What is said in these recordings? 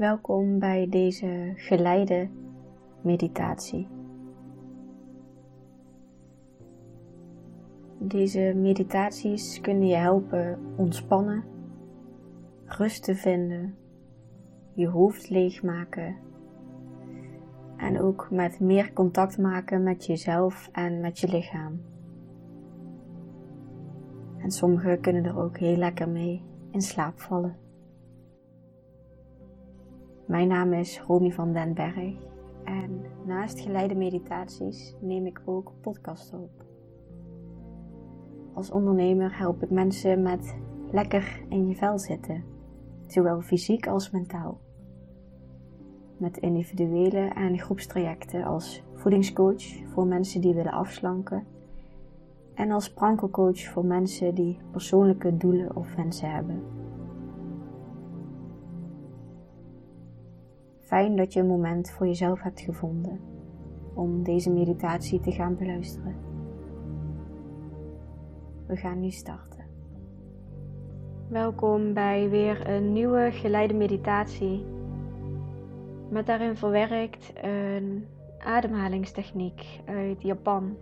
Welkom bij deze geleide meditatie. Deze meditaties kunnen je helpen ontspannen, rust te vinden, je hoofd leegmaken en ook met meer contact maken met jezelf en met je lichaam. En sommigen kunnen er ook heel lekker mee in slaap vallen. Mijn naam is Romy van den Berg en naast geleide meditaties neem ik ook podcasts op. Als ondernemer help ik mensen met lekker in je vel zitten, zowel fysiek als mentaal. Met individuele en groepstrajecten als voedingscoach voor mensen die willen afslanken en als prankelcoach voor mensen die persoonlijke doelen of wensen hebben. Fijn dat je een moment voor jezelf hebt gevonden om deze meditatie te gaan beluisteren. We gaan nu starten. Welkom bij weer een nieuwe geleide meditatie. Met daarin verwerkt een ademhalingstechniek uit Japan.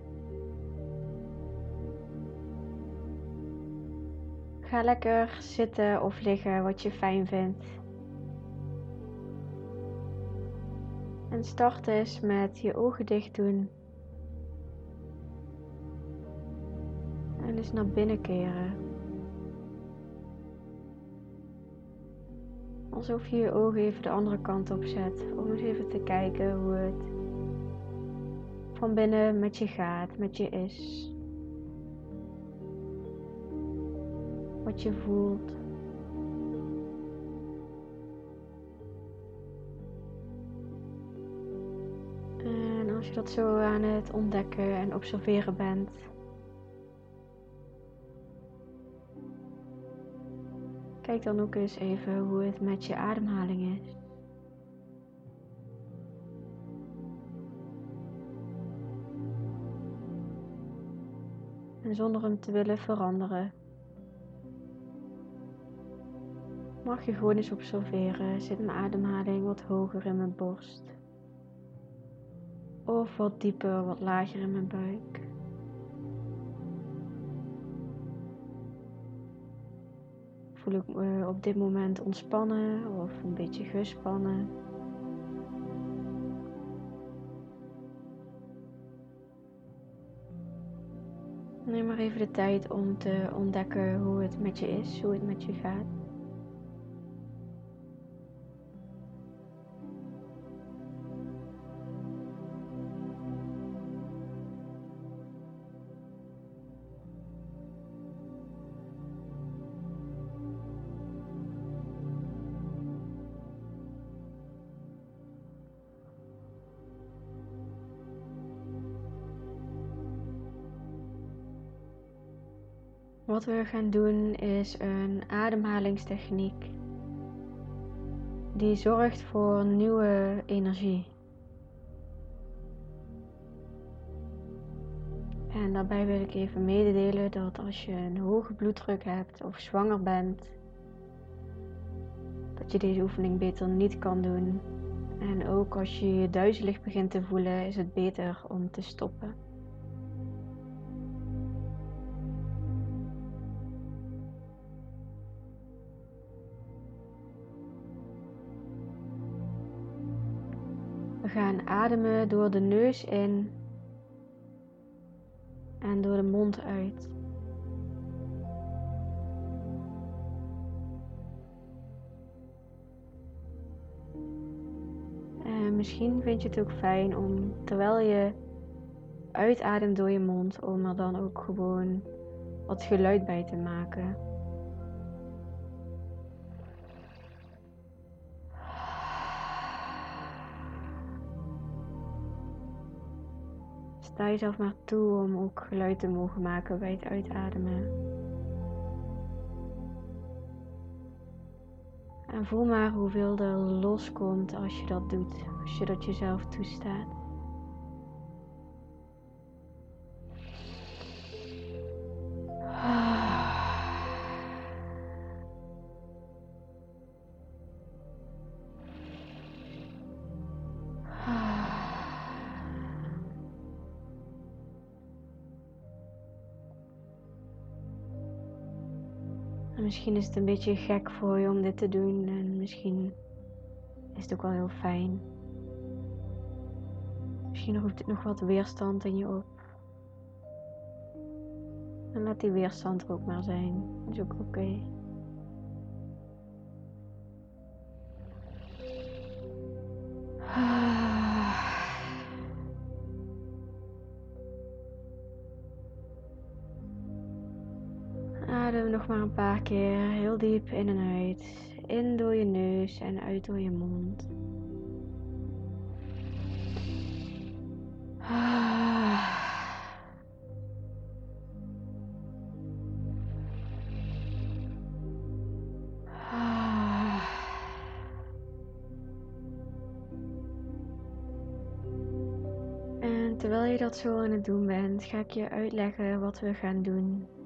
Ga lekker zitten of liggen wat je fijn vindt. Start eens met je ogen dicht doen. En eens naar binnen keren. Alsof je je ogen even de andere kant op zet. Om eens even te kijken hoe het van binnen met je gaat, met je is. Wat je voelt. Dat zo aan het ontdekken en observeren bent, kijk dan ook eens even hoe het met je ademhaling is. En zonder hem te willen veranderen, mag je gewoon eens observeren. Zit mijn ademhaling wat hoger in mijn borst? Of wat dieper, wat lager in mijn buik? Voel ik me op dit moment ontspannen of een beetje gespannen? Neem maar even de tijd om te ontdekken hoe het met je is, hoe het met je gaat. Wat we gaan doen is een ademhalingstechniek die zorgt voor nieuwe energie. En daarbij wil ik even mededelen dat als je een hoge bloeddruk hebt of zwanger bent, dat je deze oefening beter niet kan doen. En ook als je je duizelig begint te voelen, is het beter om te stoppen. We gaan ademen door de neus in en door de mond uit. En misschien vind je het ook fijn om terwijl je uitademt door je mond, om er dan ook gewoon wat geluid bij te maken. Sta jezelf maar toe om ook geluid te mogen maken bij het uitademen. En voel maar hoeveel er loskomt als je dat doet, als je dat jezelf toestaat. Misschien is het een beetje gek voor je om dit te doen en misschien is het ook wel heel fijn. Misschien roept het nog wat weerstand in je op. En laat die weerstand er ook maar zijn. Dat is ook oké. Paar keer heel diep in en uit. In door je neus en uit door je mond. En terwijl je dat zo aan het doen bent, ga ik je uitleggen wat we gaan doen.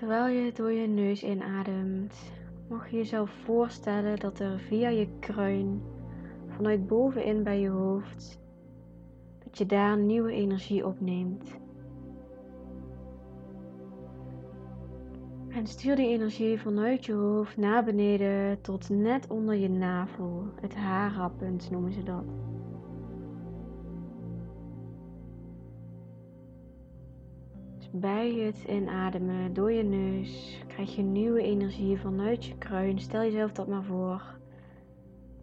Terwijl je door je neus inademt, mag je jezelf voorstellen dat er via je kruin, vanuit bovenin bij je hoofd, dat je daar nieuwe energie opneemt. En stuur die energie vanuit je hoofd naar beneden tot net onder je navel, het haarappunt noemen ze dat. Bij het inademen door je neus krijg je nieuwe energie vanuit je kruin. Stel jezelf dat maar voor.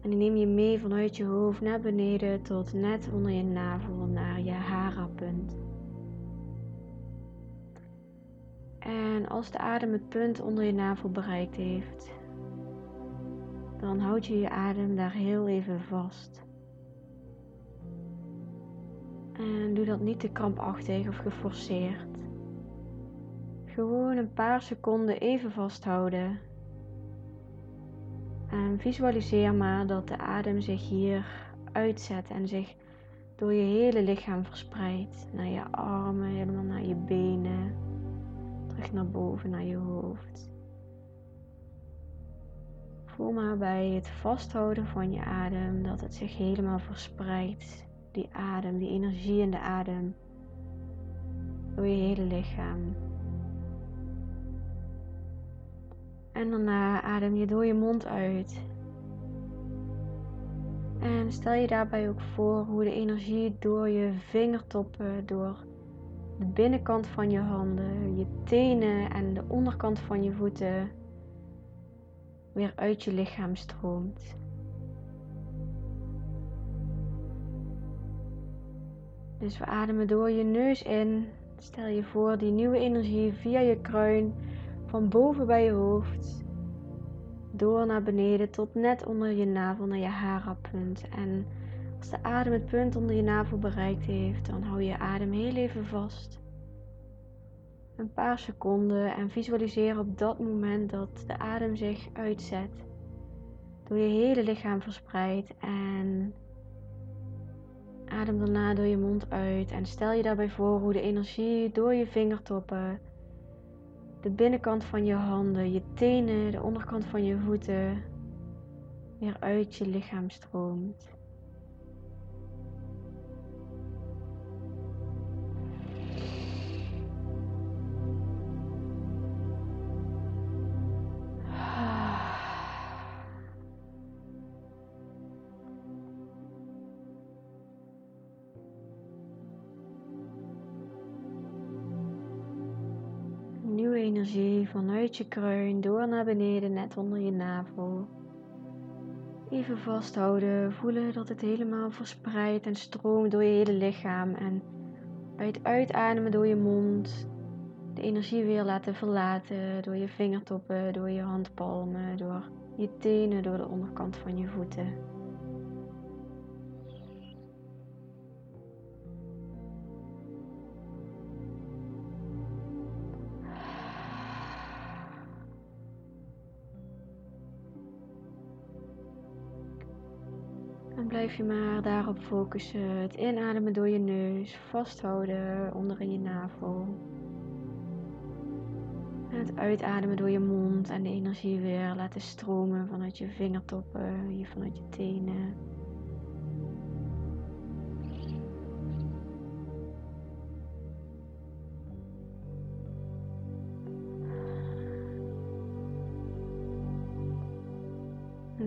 En die neem je mee vanuit je hoofd naar beneden tot net onder je navel naar je harapunt. En als de adem het punt onder je navel bereikt heeft, dan houd je je adem daar heel even vast. En doe dat niet te krampachtig of geforceerd. Gewoon een paar seconden even vasthouden. En visualiseer maar dat de adem zich hier uitzet en zich door je hele lichaam verspreidt. Naar je armen, helemaal naar je benen. Terug naar boven, naar je hoofd. Voel maar bij het vasthouden van je adem dat het zich helemaal verspreidt. Die adem, die energie in de adem. Door je hele lichaam. En daarna adem je door je mond uit. En stel je daarbij ook voor hoe de energie door je vingertoppen, door de binnenkant van je handen, je tenen en de onderkant van je voeten weer uit je lichaam stroomt. Dus we ademen door je neus in. Stel je voor die nieuwe energie via je kruin van boven bij je hoofd, door naar beneden tot net onder je navel naar je harapunt. En als de adem het punt onder je navel bereikt heeft, dan hou je adem heel even vast. Een paar seconden en visualiseer op dat moment dat de adem zich uitzet. Door je hele lichaam verspreidt en adem daarna door je mond uit. En stel je daarbij voor hoe de energie door je vingertoppen de binnenkant van je handen, je tenen, de onderkant van je voeten weer uit je lichaam stroomt. Vanuit je kruin door naar beneden, net onder je navel. Even vasthouden, voelen dat het helemaal verspreidt en stroomt door je hele lichaam. En bij het uitademen door je mond de energie weer laten verlaten door je vingertoppen, door je handpalmen, door je tenen, door de onderkant van je voeten. Blijf je maar daarop focussen. Het inademen door je neus, vasthouden onder in je navel. En het uitademen door je mond en de energie weer laten stromen vanuit je vingertoppen, hier vanuit je tenen.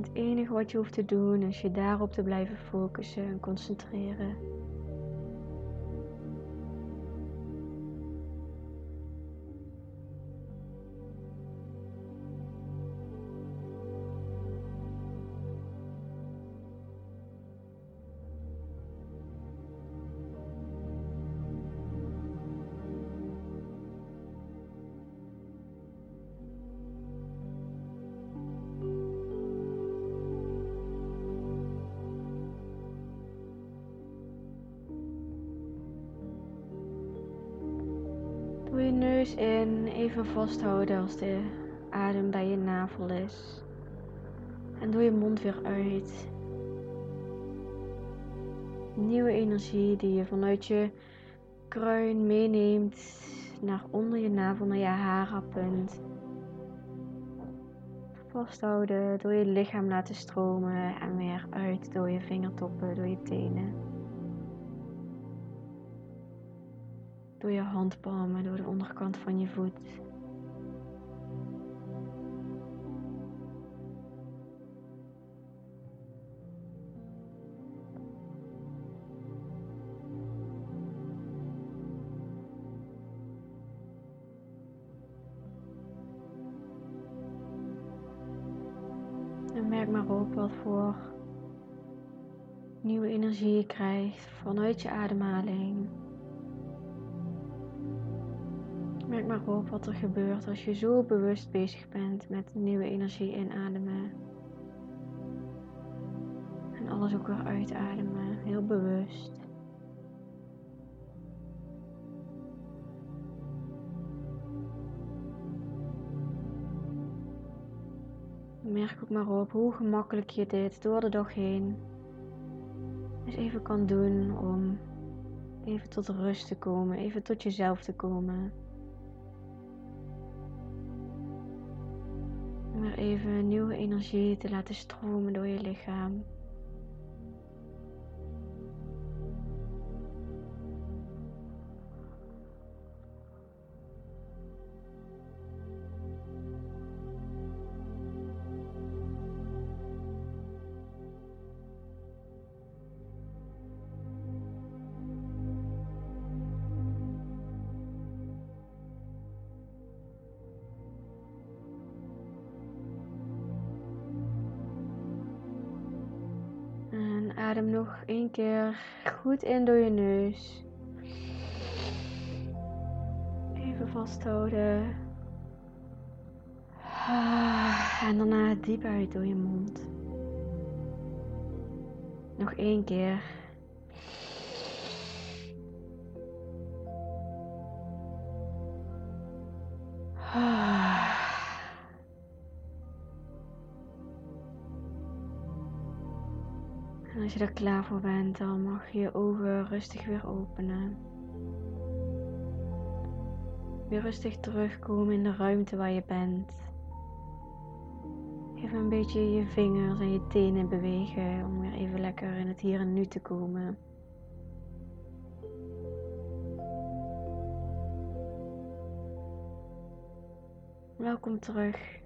Het enige wat je hoeft te doen is je daarop te blijven focussen en concentreren. In, even vasthouden als de adem bij je navel is. En doe je mond weer uit. Nieuwe energie die je vanuit je kruin meeneemt naar onder je navel, naar je harenpunt. Vasthouden, door je lichaam laten stromen en weer uit door je vingertoppen, door je tenen. Door je handpalmen, door de onderkant van je voet. En merk maar op wat voor nieuwe energie je krijgt vanuit je ademhaling. Merk maar op wat er gebeurt als je zo bewust bezig bent met nieuwe energie inademen. En alles ook weer uitademen, heel bewust. Merk ook maar op hoe gemakkelijk je dit door de dag heen eens even kan doen om even tot rust te komen, even tot jezelf te komen. Even nieuwe energie te laten stromen door je lichaam. Nog één keer goed in door je neus. Even vasthouden. Ah, en daarna diep uit door je mond. Nog één keer. En als je er klaar voor bent, dan mag je je ogen rustig weer openen. Weer rustig terugkomen in de ruimte waar je bent. Even een beetje je vingers en je tenen bewegen om weer even lekker in het hier en nu te komen. Welkom terug